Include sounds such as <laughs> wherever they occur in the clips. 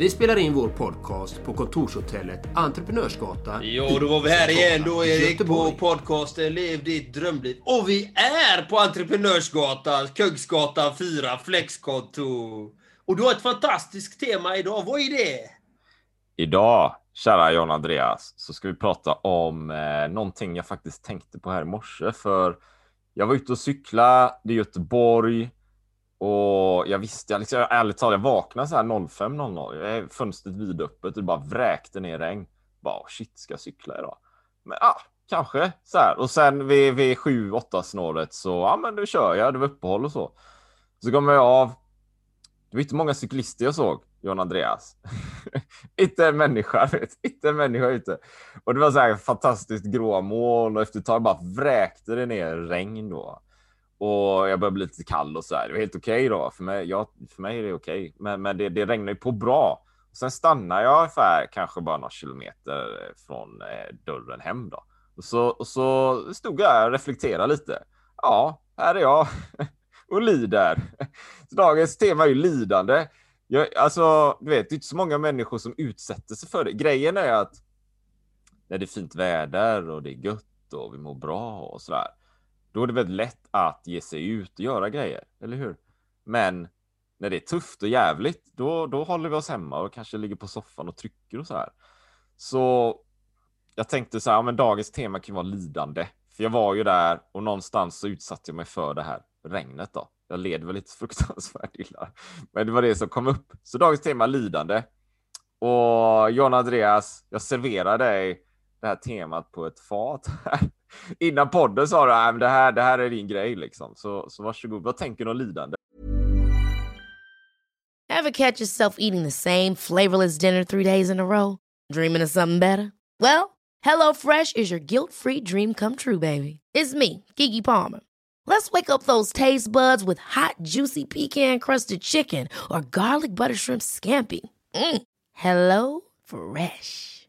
Vi spelar in vår podcast på kontorshotellet Entreprenörsgatan. Jo, då var vi här igen då Erik Göteborg. på podcasten Lev ditt drömliv. Och vi är på Entreprenörsgatan, Kungsgatan 4, Flexkontor. Och du har ett fantastiskt tema idag. Vad är det? Idag, kära John Andreas, så ska vi prata om eh, någonting jag faktiskt tänkte på här i morse. För jag var ute och cykla, det är Göteborg. Och jag visste, jag liksom, jag, ärligt talat, jag vaknade så här 05.00. Fönstret vidöppet och det bara vräkte ner regn. Bara ah, shit, ska jag cykla idag? Men ja, ah, kanske så här. Och sen vid, vid 7-8 snåret så, ja men nu kör jag, det var uppehåll och så. Så kommer jag av. Det var inte många cyklister jag såg, John Andreas. <laughs> inte en människa, vet. Inte en människa ute. Och det var så här fantastiskt gråa moln och efter ett tag bara vräkte det ner regn då. Och jag började bli lite kall och så här. Det var helt okej okay då. För mig, ja, för mig är det okej. Okay. Men, men det, det regnar ju på bra. Och sen stannar jag ungefär kanske bara några kilometer från eh, dörren hem då. Och så, och så stod jag och reflekterade lite. Ja, här är jag <laughs> och lider. Så dagens tema är ju lidande. Jag, alltså, du vet, det är inte så många människor som utsätter sig för det. Grejen är att när det är fint väder och det är gött och vi mår bra och sådär då är det väldigt lätt att ge sig ut och göra grejer, eller hur? Men när det är tufft och jävligt, då, då håller vi oss hemma och kanske ligger på soffan och trycker och så här. Så jag tänkte så här, men dagens tema kan vara lidande. För jag var ju där och någonstans så utsatte jag mig för det här regnet då. Jag led väl lite <laughs> fruktansvärt illa. Men det var det som kom upp. Så dagens tema lidande. Och John Andreas, jag serverar dig det här temat på ett fat här <laughs> innan podden sa du att det här, det här är din grej liksom. Så, så varsågod. Vad tänker du om lidande? Have catch yourself eating the same flavorless dinner three days in a row? Dreaming of something better? Well, hello fresh is your guilt free dream come true baby. It's me, Gigi Palmer. Let's wake up those taste buds with hot juicy pecan crusted chicken or garlic butter shrimp scampi. Mm. Hello Fresh.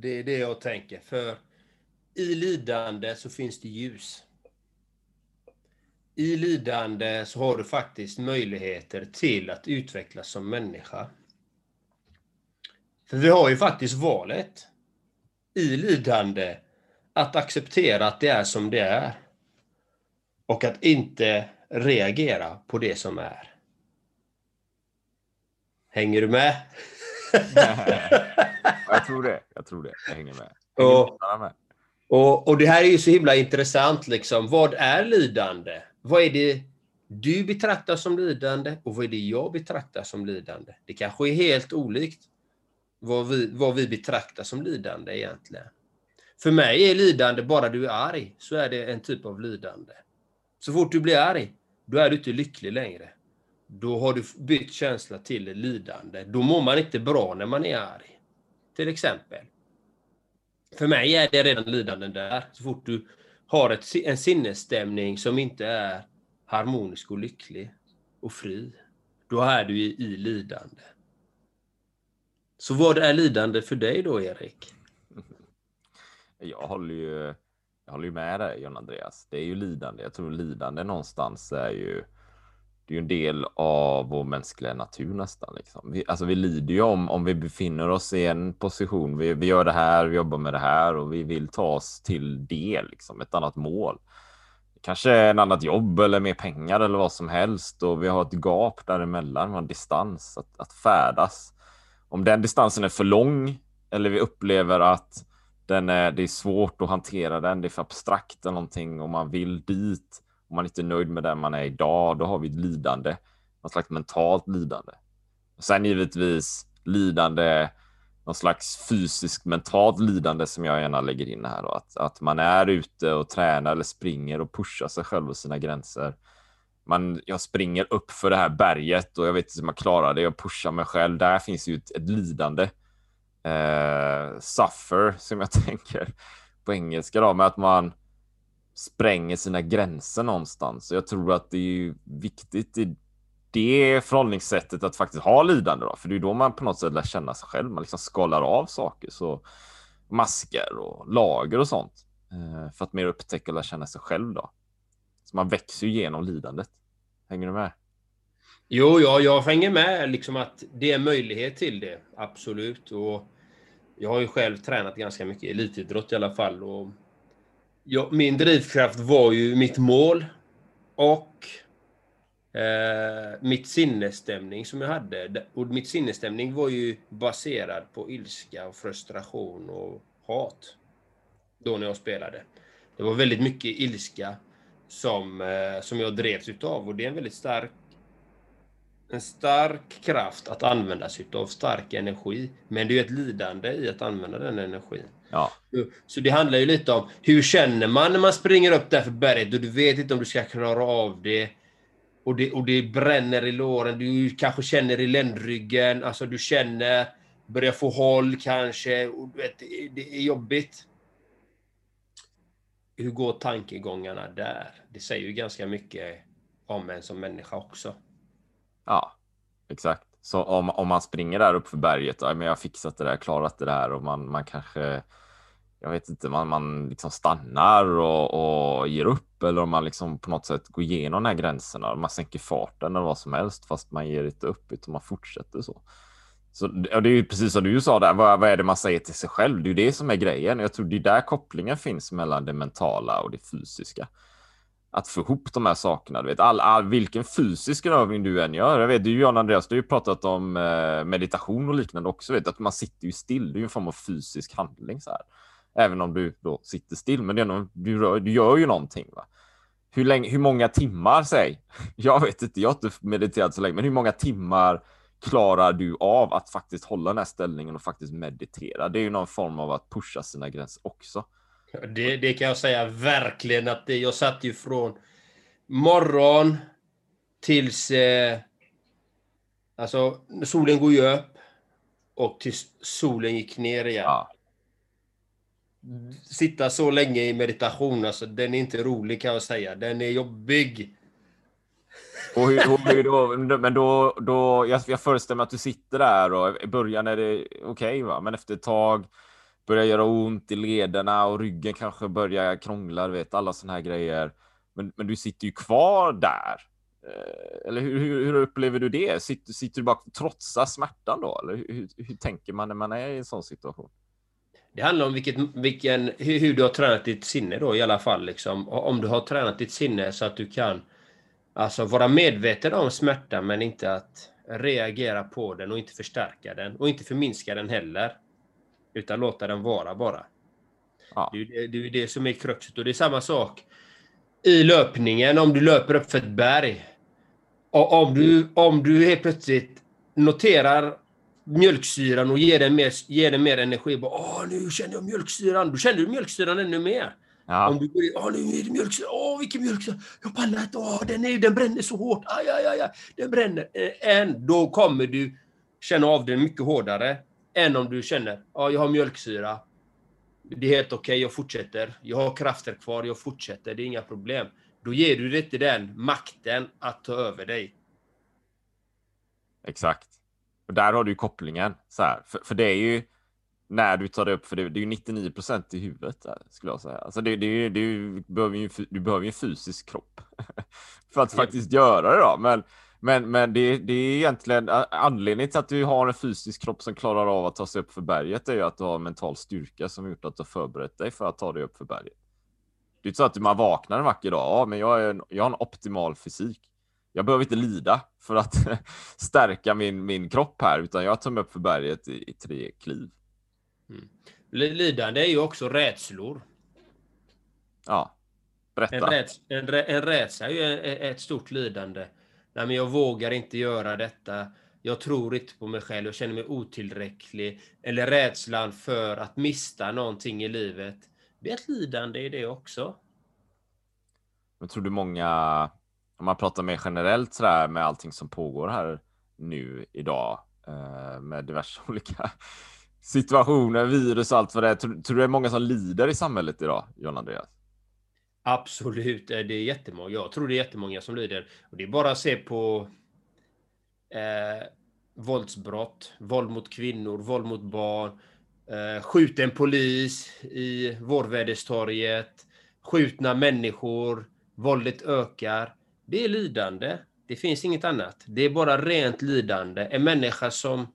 Det är det jag tänker. För i lidande så finns det ljus. I lidande så har du faktiskt möjligheter till att utvecklas som människa. För vi har ju faktiskt valet i lidande att acceptera att det är som det är. Och att inte reagera på det som är. Hänger du med? Jag tror det. Jag tror det. Jag hänger med. och, Och, och det här är ju så himla intressant. Liksom. Vad är lidande? Vad är det du betraktar som lidande och vad är det jag betraktar som lidande? Det kanske är helt olikt vad vi, vad vi betraktar som lidande egentligen. För mig är lidande bara du är arg, så är det en typ av lidande. Så fort du blir arg, då är du inte lycklig längre då har du bytt känsla till lidande. Då mår man inte bra när man är arg. Till exempel. För mig är det redan lidande där. Så fort du har ett, en sinnesstämning som inte är harmonisk och lycklig och fri, då är du i, i lidande. Så vad är lidande för dig då, Erik? <laughs> Jag håller ju, jag håller ju med dig, John Andreas. Det är ju lidande. Jag tror lidande någonstans är ju det är ju en del av vår mänskliga natur nästan. Liksom. Vi, alltså vi lider ju om, om vi befinner oss i en position. Vi, vi gör det här, vi jobbar med det här och vi vill ta oss till det, liksom, ett annat mål. Kanske en annat jobb eller mer pengar eller vad som helst och vi har ett gap däremellan, en distans att, att färdas. Om den distansen är för lång eller vi upplever att den är, det är svårt att hantera den, det är för abstrakt eller någonting och man vill dit om man inte är nöjd med den man är idag, då har vi ett lidande, något slags mentalt lidande. Sen givetvis lidande, någon slags fysiskt mentalt lidande som jag gärna lägger in här. Då. Att, att man är ute och tränar eller springer och pushar sig själv och sina gränser. Man, jag springer upp för det här berget och jag vet inte hur man klarar det. Jag pushar mig själv. Där finns ju ett, ett lidande. Eh, suffer, som jag <laughs> tänker på engelska då, med att man spränger sina gränser någonstans. jag tror att det är viktigt i det förhållningssättet att faktiskt ha lidande då, för det är då man på något sätt lär känna sig själv. Man liksom skalar av saker, så masker och lager och sånt eh, för att mer upptäcka och lära känna sig själv då. Så man växer ju genom lidandet. Hänger du med? Jo, ja, jag hänger med liksom att det är möjlighet till det. Absolut. Och jag har ju själv tränat ganska mycket elitidrott i alla fall. Och ja, min drivkraft var ju mitt mål och eh, mitt sinnesstämning som jag hade. Och mitt sinnesstämning var ju baserad på ilska, och frustration och hat. Då när jag spelade. Det var väldigt mycket ilska som, eh, som jag drevs utav och det är en väldigt stark en stark kraft att använda sig av, stark energi. Men det är ett lidande i att använda den energin. Ja. Så det handlar ju lite om hur känner man när man springer upp där för berget och du vet inte om du ska klara av det. Och det, och det bränner i låren, du kanske känner i ländryggen, alltså du känner, börjar få håll kanske, och du vet, det är jobbigt. Hur går tankegångarna där? Det säger ju ganska mycket om en som människa också. Ja, exakt. Så om, om man springer där upp för berget, ja, men jag har fixat det där, klarat det där och man, man kanske, jag vet inte, man, man liksom stannar och, och ger upp eller om man liksom på något sätt går igenom de här gränserna, man sänker farten eller vad som helst fast man ger inte upp utan man fortsätter så. Så och det är ju precis som du sa där, vad, vad är det man säger till sig själv? Det är ju det som är grejen. Jag tror det är där kopplingen finns mellan det mentala och det fysiska att få ihop de här sakerna. Du vet, all, all, vilken fysisk övning du än gör. Jag vet, du John Andreas, du har ju pratat om eh, meditation och liknande också. Vet, att man sitter ju still. Det är ju en form av fysisk handling så här. Även om du då sitter still, men det är någon, du, rör, du gör ju någonting. Va? Hur, länge, hur många timmar, säg. <laughs> Jag vet inte, jag har inte mediterat så länge, men hur många timmar klarar du av att faktiskt hålla den här ställningen och faktiskt meditera? Det är ju någon form av att pusha sina gränser också. Det, det kan jag säga verkligen att det, jag satt ju från morgon tills... Eh, alltså, solen går ju upp och tills solen gick ner igen. Ja. Sitta så länge i meditation, alltså, den är inte rolig kan jag säga. Den är jobbig. Och hur, hur då, men då, då jag, jag föreställer mig att du sitter där och i början är det okej, okay, va? men efter ett tag börjar göra ont i lederna och ryggen kanske börjar krångla, du vet alla sådana här grejer. Men, men du sitter ju kvar där. Eh, eller hur, hur, hur, upplever du det? Sitter, sitter du bara och trotsar smärtan då? Eller hur, hur, tänker man när man är i en sån situation? Det handlar om vilket, vilken, hur, du har tränat ditt sinne då i alla fall. Liksom. Om du har tränat ditt sinne så att du kan alltså, vara medveten om smärta men inte att reagera på den och inte förstärka den och inte förminska den heller. Utan låta den vara bara. Ja. Det, är, det är det som är kruxet. Och det är samma sak i löpningen. Om du löper upp för ett berg. Och om du, om du helt plötsligt noterar mjölksyran och ger den mer, ger den mer energi. Bara, Åh, nu känner jag mjölksyran. Då känner du mjölksyran ännu mer. Ja. Om du går in, åh nu är det mjölksyra, åh vilken mjölksyra, jag pallar inte, åh den, är, den bränner så hårt, aj, aj, aj, aj den bränner. Eh, Än, då kommer du känna av den mycket hårdare än om du känner, ja jag har mjölksyra, det är helt okej, jag fortsätter, jag har krafter kvar, jag fortsätter, det är inga problem. Då ger du det inte den makten att ta över dig. Exakt. Och där har du kopplingen. Så här. För, för det är ju när du tar det upp, för det, det är ju 99 procent i huvudet där, skulle jag säga. Alltså det, det, det du behöver ju, du behöver ju en fysisk kropp <laughs> för att faktiskt göra det då. Men, men, men det, det är egentligen anledningen till att du har en fysisk kropp som klarar av att ta sig upp för berget är ju att du har mental styrka som gjort att du har förberett dig för att ta dig upp för berget. Det är inte så att man vaknar en vacker dag, ja, men jag, är jag har en optimal fysik. Jag behöver inte lida för att <laughs> stärka min, min kropp här, utan jag tar mig upp för berget i, i tre kliv. Li- Lidande är ju också rädslor. Ja, En, berätta. räds, en, en rädsla är ju ett- ett stort lidande. Nej, men jag vågar inte göra detta. Jag tror inte på mig själv. Jag känner mig otillräcklig. Eller rädslan för att mista någonting i livet. Det är ett lidande i det också. Men tror du många, om man pratar mer generellt sådär med allting som pågår här nu idag eh, med diverse <laughs> olika situationer, virus och allt vad det är. Tror, tror du det är många som lider i samhället idag, John Andreas? Absolut, eh, det är jättemånga. Jag tror det är jättemånga som lider. Och det är bara att se på eh, våldsbrott, våld mot kvinnor, våld mot barn, eh, skjuten polis i Vårväderstorget, skjutna människor, våldet ökar. Det är lidande. Det finns inget annat. Det är bara rent lidande. En människa som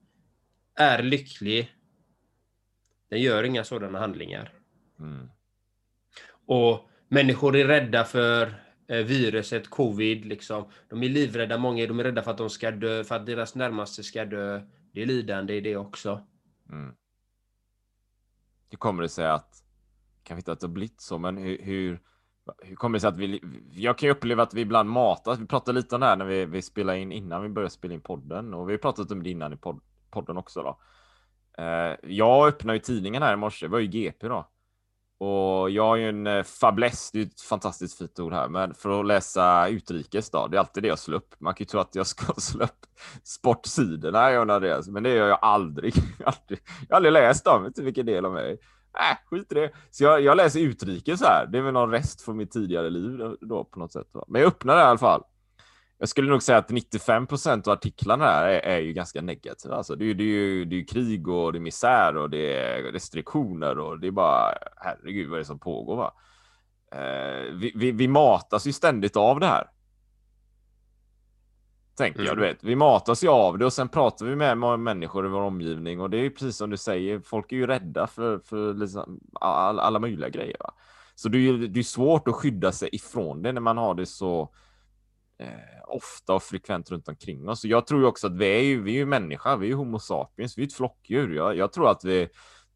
är lycklig, den gör inga sådana handlingar. Mm. Och människor är rädda för eh, viruset, covid. Liksom. De är livrädda, många de är rädda för att de ska dö, för att deras närmaste ska dö. Det är lidande i det också. Mm. Hur kommer det sig att, kanske inte att det har blivit så, men hur, hur, hur kommer det sig att vi, jag kan ju uppleva att vi ibland matas, vi pratade lite om det här när vi, vi spelade in innan vi började spela in podden och vi har pratat om det innan i pod, podden också då. Eh, jag öppnade ju tidningen här i morse, det var ju GP då. Och jag har ju en eh, fabless. det är ju ett fantastiskt fint ord här, men för att läsa utrikes då, det är alltid det jag slår upp. Man kan ju tro att jag <laughs> ska slå upp sportsidorna, men det gör jag aldrig. <laughs> aldrig. Jag har aldrig läst dem, vet inte vilken del av mig. Äh, skit i det. Så jag, jag läser utrikes här. Det är väl någon rest från mitt tidigare liv då, på något sätt. Va? Men jag öppnar det i alla fall. Jag skulle nog säga att 95 procent av artiklarna här är, är ju ganska negativa. Alltså, det, är, ju- det, är ju, det är ju krig och det är misär och det är restriktioner och det är bara herregud vad det är som pågår. Va? Eh, vi, vi, vi matas ju ständigt av det här. Tänker jag, Mm. du vet. Vi matas ju av det och sen pratar vi med människor i vår omgivning och det är ju precis som du säger, folk är ju rädda för, för liksom all, alla möjliga grejer. Va? Så det är det är svårt att skydda sig ifrån det när man har det så eh, ofta och frekvent runt omkring oss. Så jag tror ju också att vi är ju, vi är ju människa, vi är ju homo sapiens, vi är ett flockdjur. Jag, jag tror att vi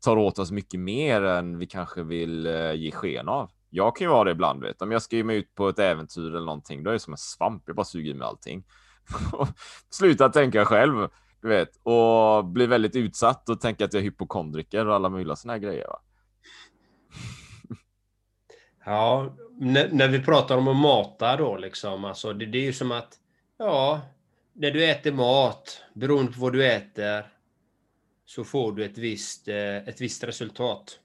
tar åt oss mycket mer än vi kanske vill eh, ge sken av. Jag kan ju vara det ibland, vet. om jag ska ge mig ut på ett äventyr eller någonting, då är det som en svamp, jag bara suger i mig allting. <laughs> Sluta tänka själv, du vet, och bli väldigt utsatt och tänka att jag är hypokondriker och alla möjliga såna här grejer. Va? <laughs> Ja, när, när vi pratar om att mata då liksom, alltså det, det är ju som att, ja, när du äter mat, beroende på vad du äter, så får du ett visst, eh, ett visst resultat.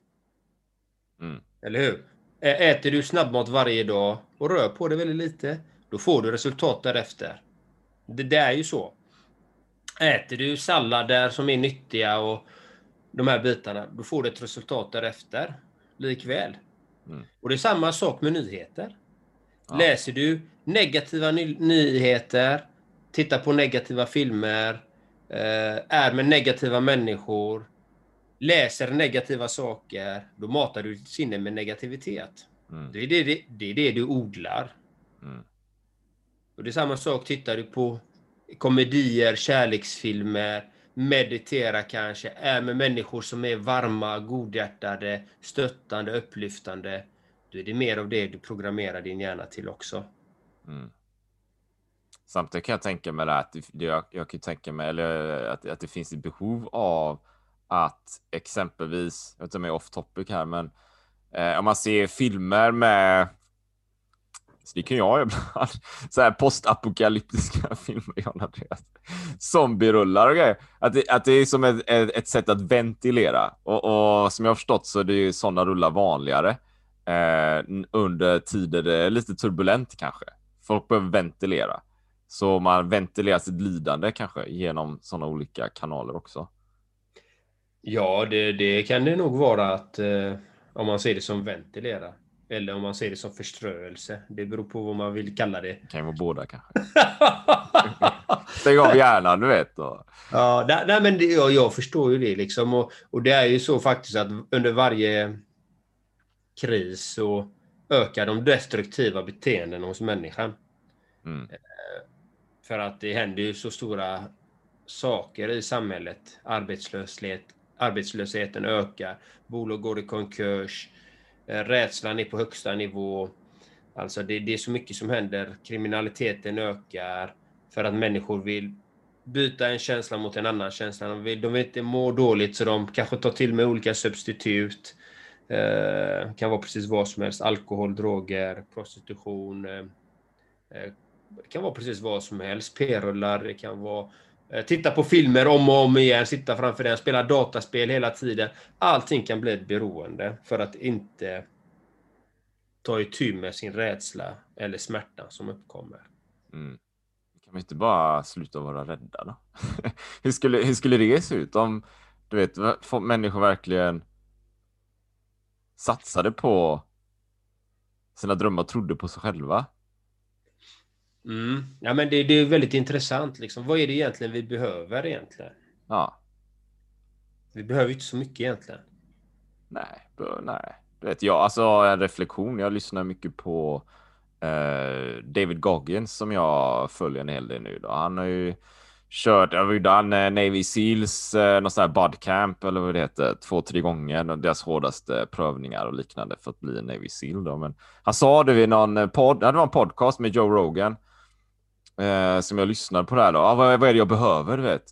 Mm. Eller hur? Äter du snabbmat varje dag och rör på dig väldigt lite, då får du resultat därefter. Det, det är ju så. Äter du sallader som är nyttiga och de här bitarna, då får du ett resultat därefter. Likväl. Mm. Och det är samma sak med nyheter. Ja. Läser du negativa ny- nyheter, tittar på negativa filmer, eh, är med negativa människor, läser negativa saker, då matar du ditt sinne med negativitet. Mm. Det är det, det, är det du odlar. Mm. Och det är samma sak, tittar du på komedier, kärleksfilmer, meditera kanske, är med människor som är varma, godhjärtade, stöttande, upplyftande. Då är det mer av det du programmerar din hjärna till också. Mm. Samtidigt kan jag tänka mig det att jag, jag kan tänka mig eller att, att det finns ett behov av att exempelvis, jag vet inte om jag är off topic här, men Eh, om man ser filmer med så det kan jag ibland. Så här postapokalyptiska <laughs> filmer, John Andreas. Zombierullar och grejer. Att det, att det är som ett, ett, sätt att ventilera. Och, och som jag har förstått så är det ju sådana rullar vanligare eh, under tider det är lite turbulent kanske. Folk behöver ventilera. Så man ventilerar sitt lidande kanske genom sådana olika kanaler också. Ja, det, det kan det nog vara att eh, om man ser det som ventilera. Eller om man ser det som förströelse. Det beror på vad man vill kalla det. Det kan ju vara båda kanske. <laughs> Stäng av hjärnan, du vet. Och... Ja, nej, men det, jag, jag förstår ju det liksom. Och, och det är ju så faktiskt att under varje kris så ökar de destruktiva beteenden hos människan. Mm. Eh, för att det händer ju så stora saker i samhället. Arbetslöshet, arbetslösheten ökar, bolag går i konkurs, Eh, rädslan är på högsta nivå. Alltså det, det är så mycket som händer. Kriminaliteten ökar för att människor vill byta en känsla mot en annan känsla. De vill, de vill inte må dåligt så de kanske tar till med olika substitut. Eh, kan vara precis vad som helst. Alkohol, droger, prostitution. Eh, det kan vara precis vad som helst. P-rullar, det kan vara Eh, titta på filmer om och om igen, sitta framför den, spela dataspel hela tiden. Allting kan bli ett beroende för att inte ta itu med sin rädsla eller smärta som uppkommer. Mm. Kan vi inte bara sluta vara rädda då? <laughs> hur, skulle, hur skulle det se ut om du vet, människor verkligen satsade på sina drömmar och trodde på sig själva? Mm. Ja, men det, det, är väldigt intressant. Liksom. Vad är det egentligen vi behöver egentligen? Ja. Vi behöver inte så mycket egentligen. Nej, nej. Vet, jag, alltså en reflektion. Jag lyssnar mycket på eh, David Goggins som jag följer en hel del nu. Då. Han har ju kört, jag gjorde han eh, Navy Seals, eh, någon sån här budcamp eller vad det heter, två, tre gånger, deras hårdaste prövningar och liknande för att bli en Navy Seal då. Men han sa det vid någon podd, det var en podcast med Joe Rogan eh, som jag lyssnade på där då. Ah, vad, vad är det jag behöver, du vet?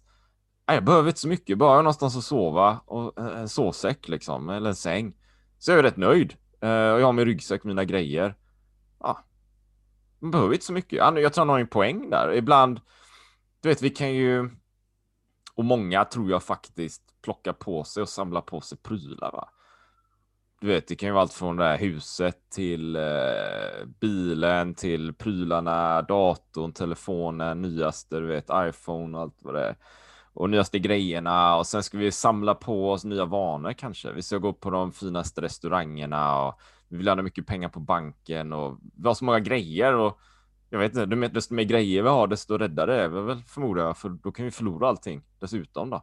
Ah, jag behöver inte så mycket, bara någonstans att sova och en sovsäck liksom, eller en säng. Så jag är rätt nöjd. Eh, och jag har min ryggsäck, mina grejer. Ah, man behöver inte så mycket. Jag tror han har en poäng där. Ibland, du vet, vi kan ju, och många tror jag faktiskt plockar på sig och samlar på sig prylar. Va? Du vet, det kan ju vara allt från det här huset till eh, bilen till prylarna, datorn, telefonen, nyaste, du vet, iPhone och allt vad det är. Och nyaste grejerna och sen ska vi samla på oss nya vanor kanske. Vi ska gå på de finaste restaurangerna och vi vill ha mycket pengar på banken och vi har så många grejer och jag vet inte, desto mer grejer vi har, desto räddare är vi väl förmodar jag, för då kan vi förlora allting dessutom då.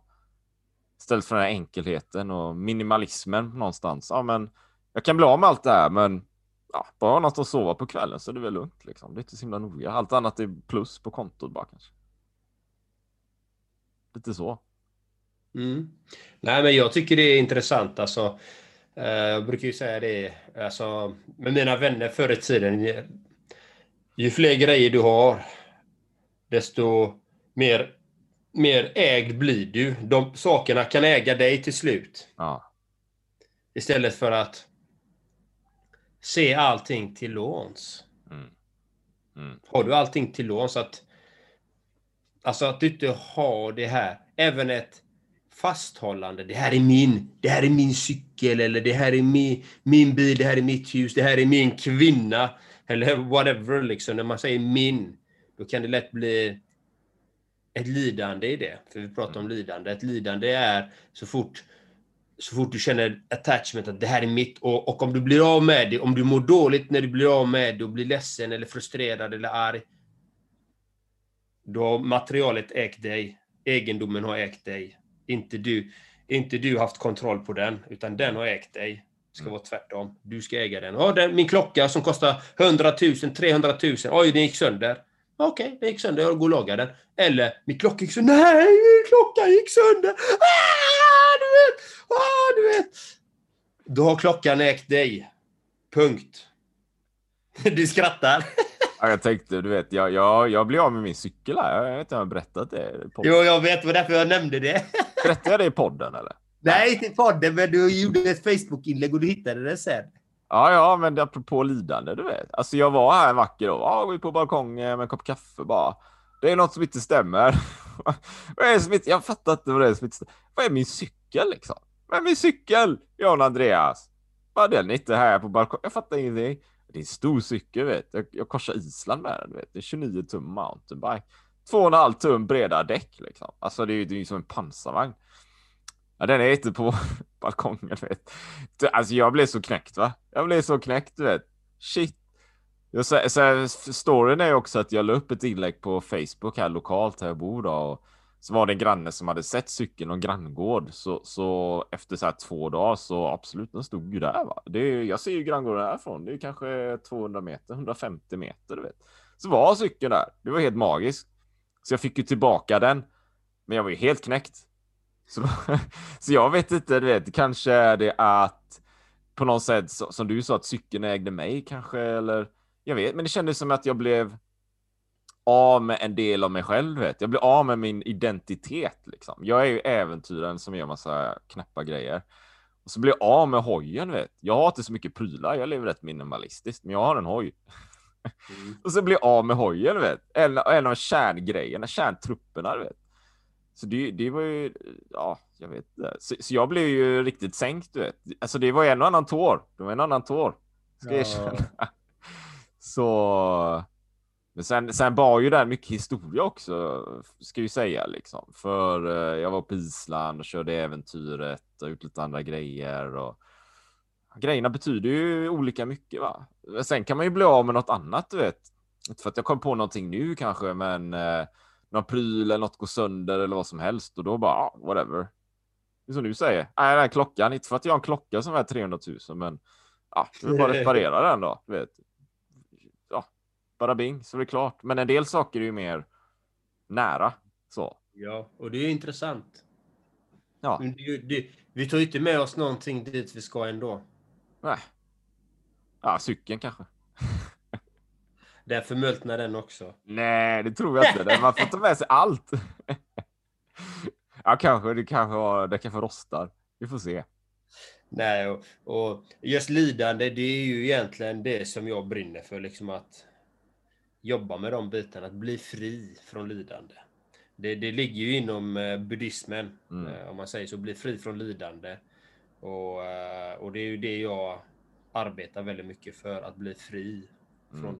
Istället för den här enkelheten och minimalismen någonstans. Ja, men jag kan bli av med allt det här, men ja, bara något att sova på kvällen så är det väl lugnt liksom. Det är inte så himla noga. Allt annat är plus på kontot bara kanske. Lite så. Mm. Nej, men jag tycker det är intressant alltså. Eh, jag brukar ju säga det alltså, med mina vänner förr i tiden. Ju fler grejer du har, desto mer mer ägd blir du. De sakerna kan äga dig till slut. Ja. Istället för att se allting till låns. Mm. Mm. Har du allting till låns att Alltså att du inte har det här, även ett fasthållande. Det här är min, det här är min cykel, eller det här är min, min bil, det här är mitt hus, det här är min kvinna. Eller whatever, liksom. När man säger min, då kan det lätt bli ett lidande i det. För vi pratar om lidande. Ett lidande är så fort, så fort du känner attachment, att det här är mitt. Och, och om du blir av med det, om du mår dåligt när du blir av med det och blir ledsen eller frustrerad eller arg. Då har materialet ägt dig. Egendomen har ägt dig. Inte du. Inte du haft kontroll på den, utan den har ägt dig. Det ska vara tvärtom. Du ska äga den. Ja, den, min klocka som kostar 100 000, 300 000. Oj, den gick sönder. Okej, okay, den gick sönder. Jag går och lagar den. Eller, min klocka gick sönder. Nej, min klocka gick sönder. Ah, du vet! Ah, du vet! Då har klockan ägt dig. Punkt. <laughs> Du skrattar. Ja, jag tänkte, du vet, jag, jag, jag blev av med min cykel här. Jag vet inte om jag har berättat det. Jo, jag vet. Det var därför jag nämnde det. Berättade jag det i podden eller? Nej, inte i podden, men du gjorde ett Facebook-inlägg och du hittade det sen. Ja, ja, men apropå lidande, du vet. Alltså jag var här en vacker dag, ja, går på balkongen med en kopp kaffe bara. Det är något som inte stämmer. <laughs> vad är det som inte, jag fattar inte vad det är som inte stämmer. Vad är min cykel liksom? Vad är min cykel? John Andreas. Bara den inte här på balkongen. Jag fattar ingenting. Det är en stor cykel, vet jag, jag korsar Island med den, vet Det är 29 tum mountainbike. 2,5 tum breda däck liksom. Alltså det är ju som en pansarvagn. Ja, den är inte på <laughs> balkongen, vet. Alltså jag blev så knäckt, va? Jag blev så knäckt, du vet. Shit. Jag, så, så, storyn är också att jag la upp ett inlägg på Facebook här lokalt här jag bor då. Och så var det en granne som hade sett cykeln och granngård. Så, så efter så här två dagar så absolut, den stod ju där. Va? Det är, jag ser ju granngården härifrån. Det är kanske 200 meter, 150 meter, du vet. Så var cykeln där. Det var helt magiskt. Så jag fick ju tillbaka den. Men jag var ju helt knäckt. Så, <laughs> så jag vet inte, du vet, kanske är det att på något sätt som du sa att cykeln ägde mig kanske eller jag vet, men det kändes som att jag blev av med en del av mig själv. Vet. Jag blev av med min identitet. Liksom. Jag är ju äventyraren som gör massa knäppa grejer. Och så blev jag av med hojen. Vet. Jag har inte så mycket prylar. Jag lever rätt minimalistiskt, men jag har en hoj. Mm. <laughs> och så blev jag av med hojen. Vet. En, en av kärngrejerna, kärntrupperna. Vet. Så det, det var ju, ja, jag vet så, så, jag blev ju riktigt sänkt, du vet. Alltså det var en och annan tår. Det var en annan tår. Ska jag erkänna. <laughs> Så. Men sen, sen bar ju där mycket historia också, ska vi säga liksom. För eh, jag var på Island och körde äventyret och gjort lite andra grejer och grejerna betyder ju olika mycket va. Sen kan man ju bli av med något annat, du vet. Inte för att jag kom på någonting nu kanske, men eh, någon pryl eller något går sönder eller vad som helst och då bara ah, whatever. Det är som du säger. Nej, den här klockan, inte för att jag har en klocka som är 300 000, men ja, jag vill bara <laughs> reparera den då. Du vet. Ja, bara bing så är det klart. Men en del saker är ju mer nära så. Ja, och det är intressant. Ja. Det, det, vi tar ju inte med oss någonting dit vi ska ändå. Nej. Ja, cykeln kanske. Där förmultnar den också. Nej, det tror jag inte. Man får ta med sig allt. <laughs> ja, kanske. Det kanske, det kanske rostar. Vi får se. Nej, och, och just lidande, det är ju egentligen det som jag brinner för. Liksom att jobba med de bitarna, att bli fri från lidande. Det, det ligger ju inom eh, buddhismen, mm. Eh, om man säger så, bli fri från lidande. Och, eh, och det är ju det jag arbetar väldigt mycket för, att bli fri från mm.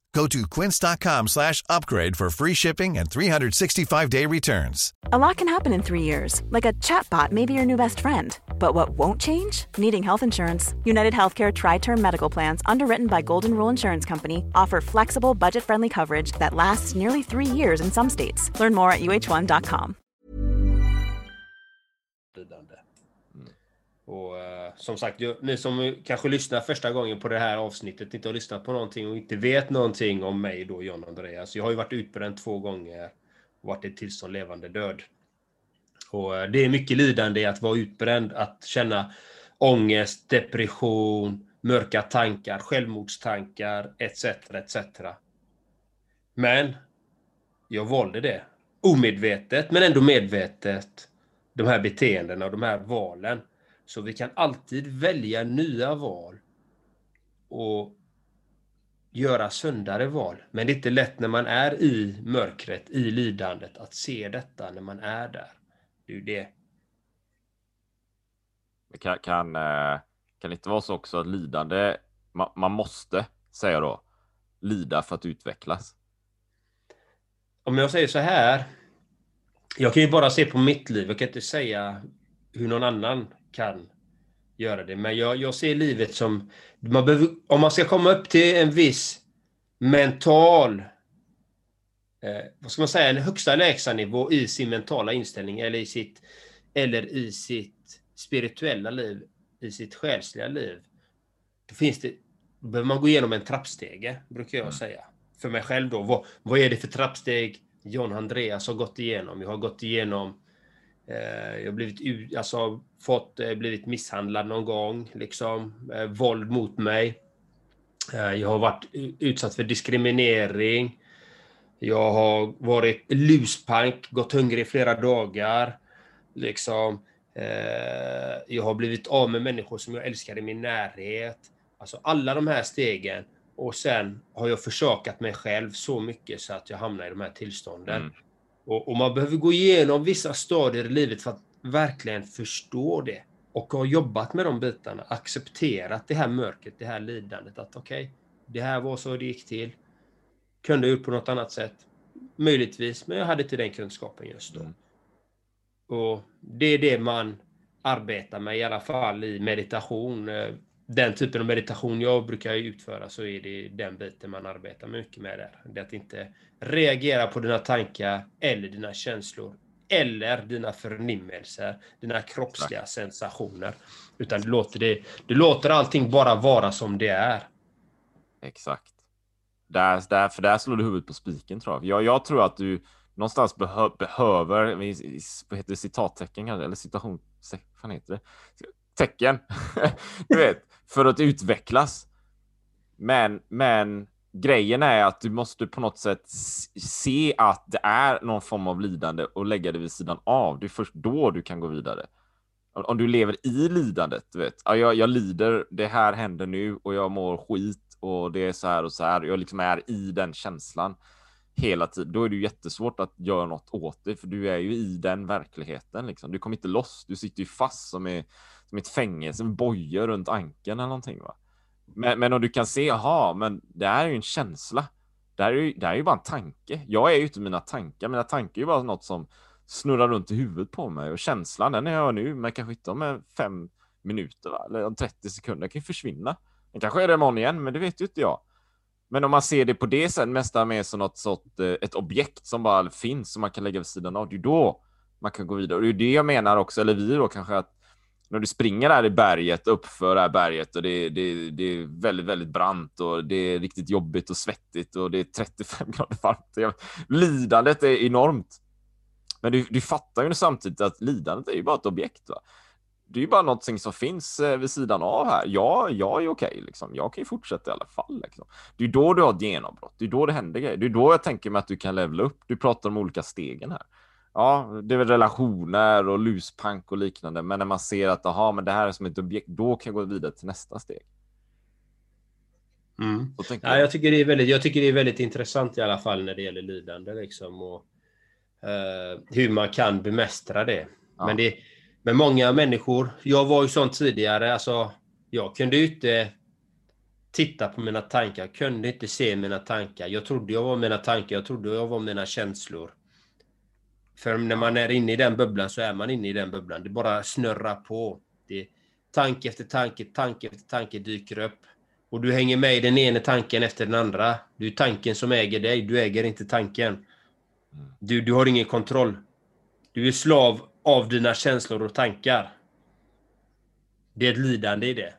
Go to quince.com slash upgrade for free shipping and 365-day returns. A lot can happen in three years, like a chatbot may be your new best friend. But what won't change? Needing health insurance. United Healthcare Tri-Term Medical Plans, underwritten by Golden Rule Insurance Company, offer flexible, budget-friendly coverage that lasts nearly three years in some states. Learn more at uh1.com. Och uh, som sagt, ni som kanske lyssnar första gången på det här avsnittet, inte har lyssnat på någonting och inte vet någonting om mig då, John Andreas. Jag har ju varit utbränd två gånger och varit i ett tillstånd levande död. Och uh, det är mycket lidande i att vara utbränd, att känna ångest, depression, mörka tankar, självmordstankar, etc. etc. Men jag valde det. Omedvetet, men ändå medvetet. De här beteendena och de här valen. Så vi kan alltid välja nya val och göra sundare val. Men det är inte lätt när man är i mörkret, i lidandet, att se detta när man är där. Det är ju det. Kan, kan, eh, kan det inte vara så också att lidande, man, man måste, säga då, lida för att utvecklas? Om jag säger så här. Jag kan ju bara se på mitt liv. Jag kan inte säga hur någon annan kan göra det. Men jag, jag ser livet som... Man behöver, om man ska komma upp till en viss mental... Eh, vad ska man säga? En högsta lägsta nivå i sin mentala inställning eller i sitt, eller i sitt spirituella liv, i sitt själsliga liv. Då finns det... Då behöver man gå igenom en trappstege, brukar jag mm. säga. för mig själv då. Vad, vad är det för trappsteg John Andreas har gått igenom? Jag har gått igenom Eh, jag har blivit, alltså, fått, eh, blivit misshandlad någon gång, liksom. Eh, våld mot mig. Jag har varit utsatt för diskriminering. Jag har varit luspank, gått hungrig i flera dagar. Liksom. Jag har blivit av med människor som jag älskar i min närhet. Alltså alla de här stegen. Och sen har jag försakat mig själv så mycket så att jag hamnar i de här tillstånden. Mm. Och, och, man behöver gå igenom vissa stadier i livet för att verkligen förstå det. Och ha jobbat med de bitarna, accepterat det här mörkret, det här lidandet. Att okej, okay, det här var så det gick till. Kunde ha gjort på något annat sätt. Möjligtvis, men jag hade inte den kunskapen just då. Mm. Och det är det man arbetar med i alla fall i meditation. Den typen av meditation jag brukar utföra så är det den biten man arbetar mycket med där. Det att inte reagera på dina tankar eller dina känslor eller dina förnimmelser, dina kroppsliga sensationer. Utan du låter, det, du låter allting bara vara som det är. Exakt. Där, där, för där slår du huvudet på spiken tror jag. jag. Jag tror att du någonstans behö, behöver, vad heter det, citattecken eller citation, vad heter det? Tecken, <laughs> du vet, för att utvecklas. Men, men grejen är att du måste på något sätt se att det är någon form av lidande och lägga det vid sidan av. Det är först då du kan gå vidare. Om du lever i lidandet, du vet, jag, jag lider, det här händer nu och jag mår skit och det är så här och så här. Jag liksom är i den känslan hela tiden, då är det ju jättesvårt att göra något åt det, för du är ju i den verkligheten. Liksom. Du kommer inte loss. Du sitter ju fast som i, som ett fängelse bojor runt ankeln eller någonting. Va? Men, men om du kan se, jaha, men det här är ju en känsla. Det här är ju, det här är ju bara en tanke. Jag är ju inte mina tankar. Mina tankar är ju bara något som snurrar runt i huvudet på mig och känslan, den är jag nu, men kanske inte om fem minuter va? eller om 30 sekunder Den kan ju försvinna. Den kanske är det imorgon igen, men det vet ju inte jag. Men om man ser det på det sättet, mesta mer som något sort, eh, ett objekt som bara finns som man kan lägga vid sidan av, det är då man kan gå vidare. Och det är det jag menar också, eller vi då kanske, att när du springer där i berget, uppför det här berget och det, det, det är väldigt, väldigt brant och det är riktigt jobbigt och svettigt och det är 35 <laughs> grader varmt. Lidandet är enormt. Men du, du fattar ju samtidigt att lidandet är ju bara ett objekt. Va? det är ju bara någonting som finns eh, vid sidan av här. Ja, jag är okej, liksom. Jag kan ju fortsätta i alla fall. Liksom. Det är då du har ett genombrott. Det är då det händer grejer. Det är då jag tänker mig att du kan levla upp. Du pratar om olika stegen här. Ja, det är väl relationer och luspank och liknande. Men när man ser att aha, men det här är som ett objekt, då kan jag gå vidare till nästa steg. Mm. Ja, jag. tycker det är väldigt, jag tycker det är väldigt intressant i alla fall när det gäller lidande liksom, och uh, hur man kan bemästra det. Ja. Men det, med många människor. Jag var ju sån tidigare, alltså jag kunde ju inte titta på mina tankar, jag kunde inte se mina tankar. Jag trodde jag var mina tankar, jag trodde jag var mina känslor. För när man är inne i den bubblan så är man inne i den bubblan. Det bara snurrar på. Det, tanke efter tanke, tanke efter tanke dyker upp. Och du hänger med i den ena tanken efter den andra. Det är tanken som äger dig, du äger inte tanken. Mm. Du, du har ingen kontroll. Du är slav av dina känslor och tankar. Det är ett lidande i det.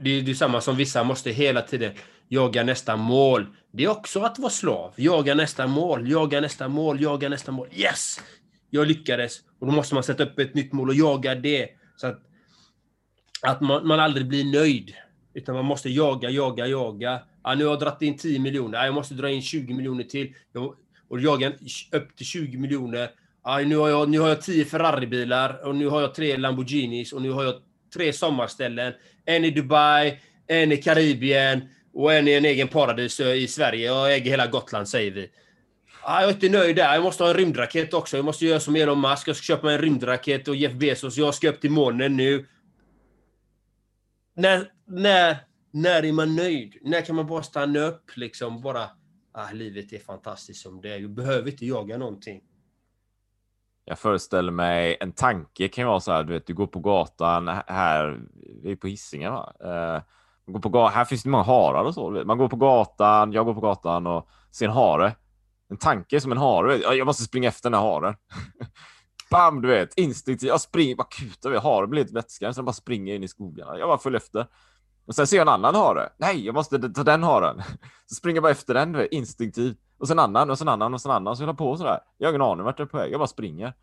det är, det är samma som vissa måste hela tiden jaga nästa mål. Det är också att vara slav. Jaga nästa mål, jaga nästa mål, jaga nästa mål. Yes! Jag lyckades. Och då måste man sätta upp ett nytt mål och jaga det. Så att, att man, man aldrig blir nöjd. Utan man måste jaga, jaga, jaga. Ja, nu har jag dragit in 10 miljoner. Ja, jag måste dra in 20 miljoner till. och jaga upp till 20 miljoner. Ja, nu, har jag, nu har jag tio Ferrari-bilar och nu har jag tre Lamborghinis och nu har jag tre sommarställen. En i Dubai, en i Karibien och en i en egen paradis i Sverige. Jag äger hela Gotland, säger vi. Ah, jag är inte nöjd där. Jag måste ha en rymdraket också. Jag måste göra som Elon Musk. Jag ska köpa mig en rymdraket och Jeff Bezos. Jag ska upp till månen nu. När, när, när är man nöjd? När kan man bara stanna upp liksom? Bara, ah, livet är fantastiskt som det är. Jag behöver inte jaga någonting. Jag föreställer mig en tanke kan ju vara så här, du vet, du går på gatan här, vi är på Hisingen va? Eh, går på här finns det många harar och så. Man går på gatan, jag går på gatan och ser en hare. En tanke som en hare. Jag måste springa efter den här haren. <laughs> Bam, du vet, instinktivt. Jag springer, bara kutar haren blir lite vätska, så jag bara springer in i skogarna. Jag bara följer efter. Och sen ser jag en annan hare. Nej, jag måste ta den haren. <laughs> Så springer jag bara efter den, du vet, instinktivt. Och sen annan, och sen annan, och sen annan. Så jag på sådär. Jag har ingen aning vart jag är på väg. Jag bara springer.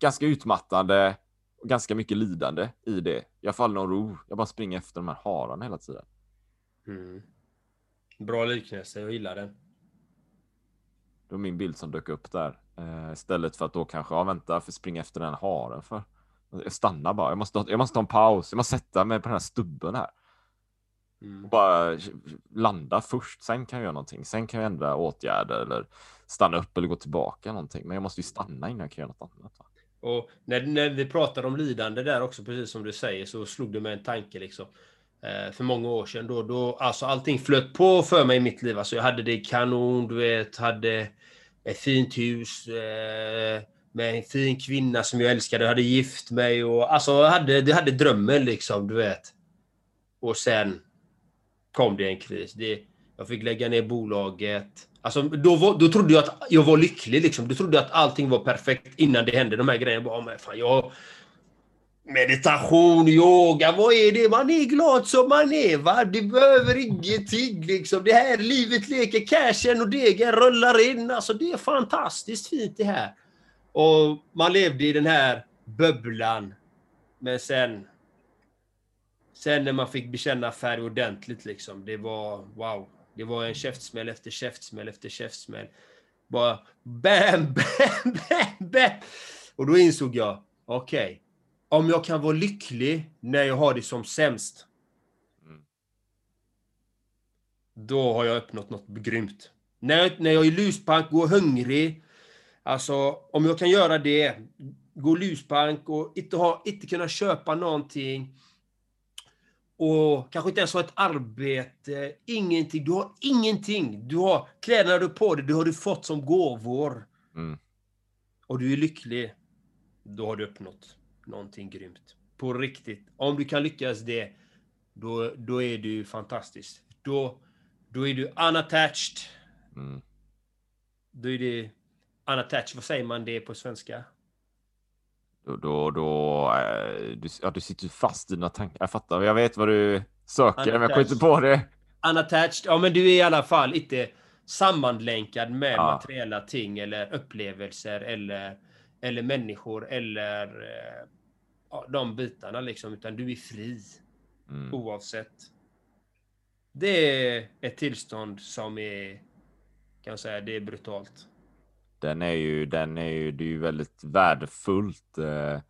Ganska utmattande ganska mycket lidande i det. Jag faller någon ro. Jag bara springer efter de här hararna hela tiden. Mm. Bra liknelse, jag gillar den. Det var min bild som dök upp där. Eh, istället för att då kanske, ja vänta, för springa efter den haren för. Jag stannar bara. Jag måste, jag måste ta en paus. Jag måste sätta mig på den här stubben här. Mm. Bara landa först. Sen kan jag göra någonting. Sen kan jag ändra åtgärder eller stanna upp eller gå tillbaka någonting. Men jag måste ju stanna innan jag kan göra något annat. Va? Och när, när vi pratar om lidande där också, precis som du säger, så slog det mig en tanke liksom. Eh, för många år sedan då, då, alltså allting flöt på för mig i mitt liv. Alltså jag hade det kanon, du vet, hade ett fint hus, eh, med en fin kvinna som jag älskade, jag hade gift mig och alltså jag hade, jag hade drömmen liksom, du vet. Och sen kom det en kris. Det, jag fick lägga ner bolaget. Alltså, då, var, då trodde jag att jag var lycklig. Liksom. Då trodde jag att allting var perfekt innan det hände. De här grejerna. Bara, men fan, jag, meditation, yoga, vad är det? Man är glad som man är. Va? Du behöver ingenting. Liksom. Det här livet leker. Cashen och degen rullar in. Alltså, det är fantastiskt fint det här. Och man levde i den här bubblan. Men sen... Sen när man fick bekänna färg ordentligt, liksom, det var wow. Det var en käftsmäll efter käftsmäll efter käftsmäll. Bara bam, <laughs> bam, bam, bam. Och då insåg jag, okej, okay, om jag kan vara lycklig när jag har det som sämst. Mm. Då har jag uppnått något grymt. När jag, när jag är luspank, går hungrig. Alltså, om jag kan göra det, gå luspank och inte, ha, inte kunna köpa någonting och kanske inte ens ha ett arbete, ingenting. Du har ingenting. Du har kläderna du på dig, du har du fått som gåvor. Mm. Och du är lycklig. Då har du uppnått någonting grymt. På riktigt. Om du kan lyckas det, då, då är du fantastisk. Då, då är du unattached. Mm. Då är det unattached. Vad säger man det på svenska? Då, då, då äh, du, ja, du sitter fast i dina tankar. Jag fattar, jag vet vad du söker, men jag kommer inte på det. Unattached, ja men du är i alla fall inte sammanlänkad med ja. materiella ting eller upplevelser eller, eller människor eller eh, ja, de bitarna liksom, utan du är fri. Mm. Oavsett. Det är ett tillstånd som är, kan jag säga, det är brutalt den är ju, den är ju, det är ju väldigt värdefullt eh,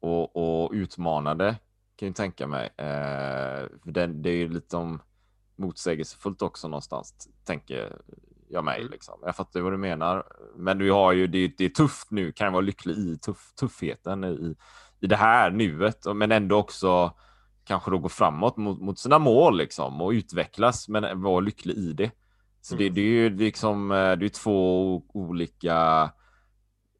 och, och utmanande kan jag tänka mig. Eh, för den, det är ju lite om motsägelsefullt också någonstans, tänker jag mig. Mm. Liksom. Jag fattar vad du menar. Men vi har ju, det, det är tufft nu, kan vara lycklig i tuff, tuffheten i, i det här nuet, men ändå också kanske då gå framåt mot, mot sina mål liksom och utvecklas, men vara lycklig i det. Så det, mm. det, är ju liksom, eh, det är två olika,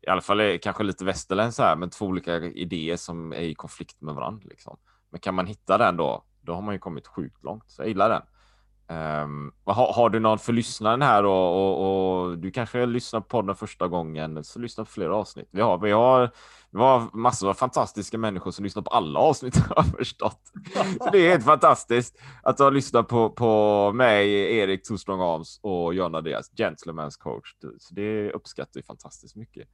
i alla fall kanske lite västerländskt här, men två olika idéer som är i konflikt med varandra. Liksom. Men kan man hitta den då, då har man ju kommit sjukt långt. Så jag gillar den. Um, har, har, du någon för lyssnaren här och, och, och, du kanske lyssnar på podden första gången så lyssna på flera avsnitt. Vi har, vi har, vi har massor av fantastiska människor som lyssnar på alla avsnitt <laughs> har jag förstått. Så det är helt fantastiskt att ha lyssnat på, på mig, Erik Two Strong Arms och John Andreas, Gentleman's coach. Så det uppskattar vi fantastiskt mycket.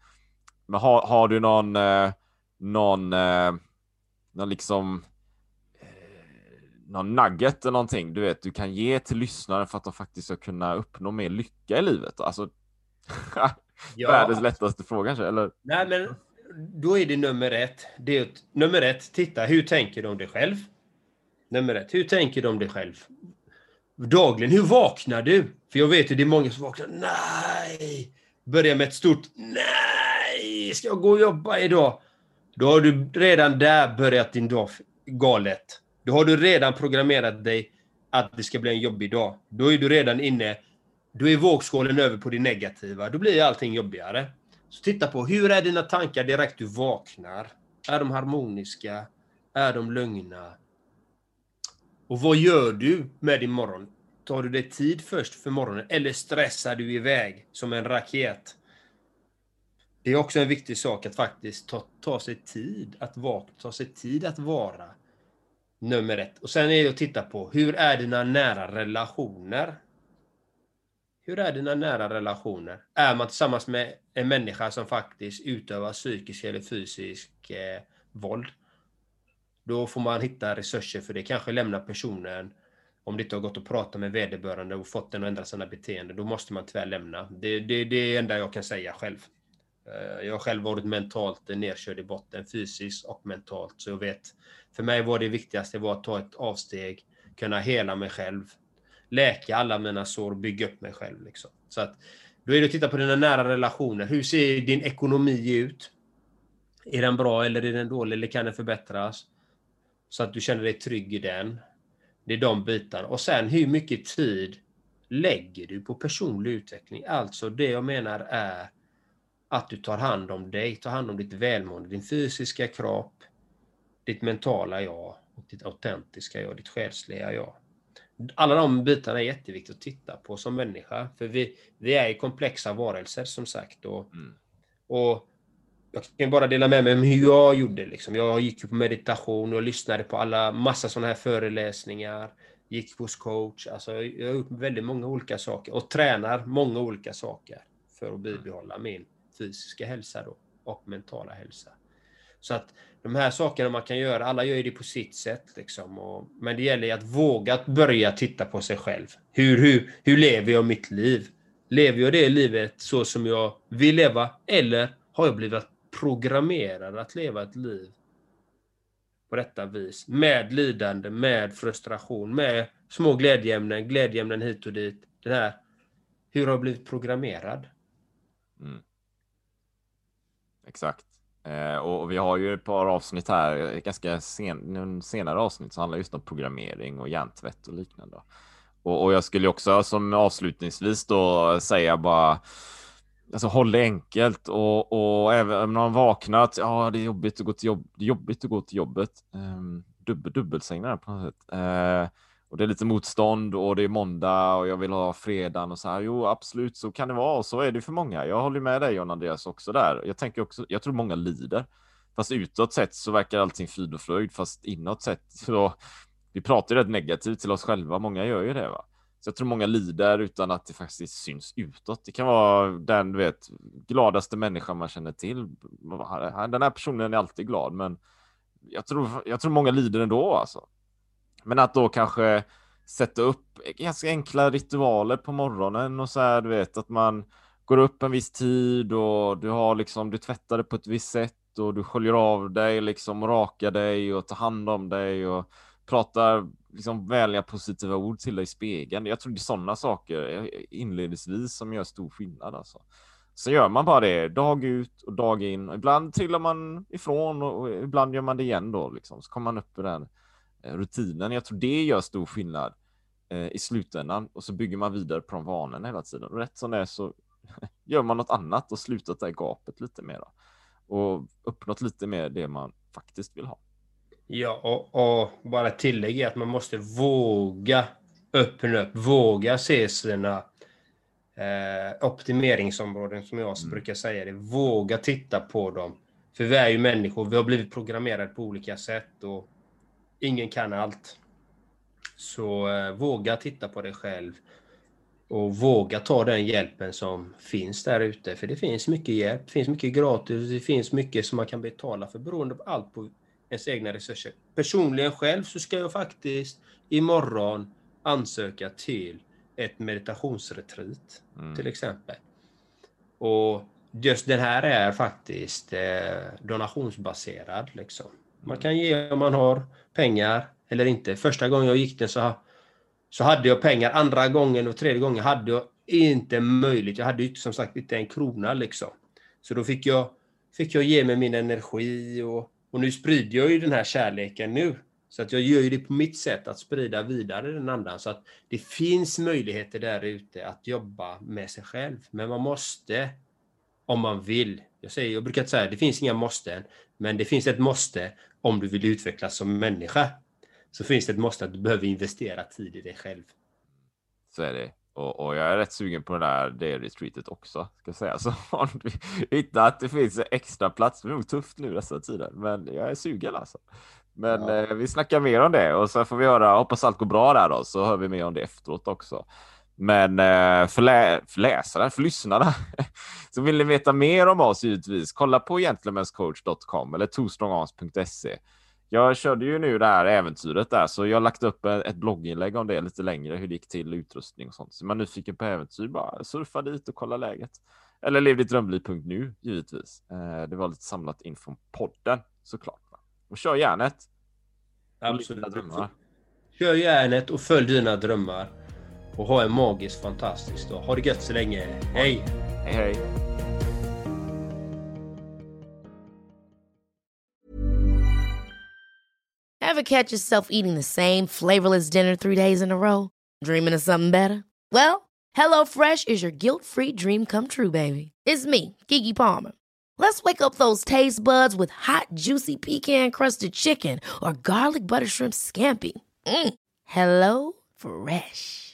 Men har, har du någon, eh, någon, eh, någon liksom någon nugget eller någonting du vet du kan ge till lyssnaren för att de faktiskt ska kunna uppnå mer lycka i livet? Alltså <laughs> ja. världens lättaste fråga kanske, eller? Nej, men då är det nummer ett. Det är nummer ett, titta, hur tänker de dig själv? Nummer ett, hur tänker de dig själv? Dagligen, hur vaknar du? För jag vet ju det är många som vaknar, nej! Börjar med ett stort nej! Ska jag gå och jobba idag? Då har du redan där börjat din dag galet. Då har du redan programmerat dig att det ska bli en jobbig dag. Då är du redan inne, då är vågskålen över på det negativa. Då blir allting jobbigare. Så titta på, hur är dina tankar direkt du vaknar? Är de harmoniska? Är de lugna? Och vad gör du med din morgon? Tar du dig tid först för morgonen eller stressar du iväg som en raket? Det är också en viktig sak att faktiskt ta, ta sig tid att vakna, ta sig tid att vara. Nummer ett. Och sen är det att titta på hur är dina nära relationer? Hur är dina nära relationer? Är man tillsammans med en människa som faktiskt utövar psykisk eller fysisk eh, våld? Då får man hitta resurser för det. Kanske lämna personen om det inte har gått att prata med vederbörande och fått den att ändra sina beteenden. Då måste man tyvärr lämna. Det, det, det är det enda jag kan säga själv. Eh, jag har själv varit mentalt nedkörd i botten, fysiskt och mentalt. Så jag vet, för mig var det viktigaste var att ta ett avsteg, kunna hela mig själv, läka alla mina sår, bygga upp mig själv. Liksom. Så att, då är det att titta på dina nära relationer. Hur ser din ekonomi ut? Är den bra eller är den dålig eller kan den förbättras? Så att du känner dig trygg i den. Det är de bitarna. Och sen hur mycket tid lägger du på personlig utveckling? Alltså det jag menar är att du tar hand om dig, tar hand om ditt välmående, din fysiska kropp, ditt mentala jag och ditt autentiska jag, ditt själsliga jag. Alla de bitarna är jätteviktigt att titta på som människa, för vi, vi är ju komplexa varelser som sagt. Och, mm. och jag kan bara dela med mig om hur jag gjorde. Liksom. Jag gick på meditation och lyssnade på alla massa sådana här föreläsningar. Gick hos coach. Alltså, jag har gjort väldigt många olika saker och tränar många olika saker för att bibehålla min fysiska hälsa då, och mentala hälsa. Så att de här sakerna man kan göra, alla gör det på sitt sätt. Liksom, och, men det gäller att våga börja titta på sig själv. Hur, hur, hur lever jag mitt liv? Lever jag det livet så som jag vill leva? Eller har jag blivit programmerad att leva ett liv på detta vis? Med lidande, med frustration, med små glädjeämnen, glädjeämnen hit och dit. Den här, hur har jag blivit programmerad? Mm. Exakt. Eh, och, vi har ju ett par avsnitt här, ganska sen, senare avsnitt som handlar just om programmering och hjärntvätt och liknande. Och, och jag skulle också som avslutningsvis då säga bara Alltså håll det enkelt och, och även om man vaknat, ja det är jobbigt att gå till, jobb, det är jobbigt att gå till jobbet. Um, dubbel, dubbelsäng på något sätt. Uh, och det är lite motstånd och det är måndag och jag vill ha fredagen och så här. Jo, absolut, så kan det vara och så är det för många. Jag håller med dig John Andreas också där. Jag tänker också, jag tror många lider. Fast utåt sett så verkar allting frid och fröjd, fast inåt sett så vi pratar ju rätt negativt till oss själva. Många gör ju det, va? Så jag tror många lider utan att det faktiskt syns utåt. Det kan vara den, du vet, gladaste människan man känner till. Den här personen är alltid glad, men jag tror, jag tror många lider ändå alltså. Men att då kanske sätta upp ganska enkla ritualer på morgonen och så här, du vet, att man går upp en viss tid och du har liksom, du tvättar det på ett visst sätt och du sköljer av dig liksom och rakar dig och tar hand om dig och pratar liksom vänliga positiva ord till dig i spegeln. Jag tror det är sådana saker inledningsvis som gör stor skillnad alltså. Så gör man bara det dag ut och dag in. Ibland trillar man ifrån och ibland gör man det igen då liksom. Så kommer man upp i den rutinen. Jag tror det gör stor skillnad eh, i slutändan och så bygger man vidare på de vanorna hela tiden. Och rätt som det är så <laughs> gör man något annat och slutat det gapet lite mer och uppnått lite mer det man faktiskt vill ha. Ja, och, och bara tillägga att man måste våga öppna upp, våga se sina eh, optimeringsområden som jag mm. brukar säga det. Våga titta på dem. För vi är ju människor, vi har blivit programmerade på olika sätt och ingen kan allt. Så eh, våga titta på dig själv och våga ta den hjälpen som finns där ute. För det finns mycket hjälp, det finns mycket gratis, det finns mycket som man kan betala för beroende på allt på ens egna resurser. Personligen själv så ska jag faktiskt imorgon ansöka till ett meditationsretreat mm. till exempel. Och just den här är faktiskt eh, donationsbaserad. Liksom. Man kan ge om man har pengar eller inte. Första gången jag gick den så, så hade jag pengar. Andra gången och tredje gången hade jag inte möjligt. Jag hade ju som sagt inte en krona liksom. Så då fick jag, fick jag ge mig min energi och, och nu sprider jag ju den här kärleken nu. Så att jag gör ju det på mitt sätt att sprida vidare den andan. Så att det finns möjligheter där ute att jobba med sig själv. Men man måste, om man vill. Jag, säger, jag brukar säga det finns inga måsten, men det finns ett måste om du vill utvecklas som människa så finns det ett måste att du behöver investera tid i dig själv. Så är det. Och, och jag är rätt sugen på det där day retreatet också, ska säga. <laughs> Så har du hittat att det finns extra plats, det är nog tufft nu dessa tider, men jag är sugen alltså. Men ja. eh, vi snackar mer om det och så får vi höra. Hoppas allt går bra där då, så hör vi mer om det efteråt också. Men eh, för, lä för läsare, för lyssnarna, <laughs> så vill ni veta mer om oss givetvis, kolla på gentlemanscoach.com eller twostrongarms.se. Jag körde ju nu det här äventyret där, så jag har lagt upp ett blogginlägg om det lite längre, hur det gick till, utrustning och sånt. Så man är nyfiken på äventyr, bara surfa dit och kolla läget. Eller lev ditt drömliv.nu givetvis. Eh, det var lite samlat in från podden såklart. Och kör järnet. Absolut. Kör järnet och följ dina drömmar. Och ha en magisk, fantastisk dag. Ha det gött så länge. Hej! Hej, hej. Have catch yourself eating the same flavorless dinner three days in a row? Dreaming of something better? Well, hello fresh is your guilt free dream come true baby. It's me, Gigi Palmer. Let's wake up those taste buds with hot, juicy pecan crusted chicken or garlic butter shrimp scampi. Mm. Hello Fresh.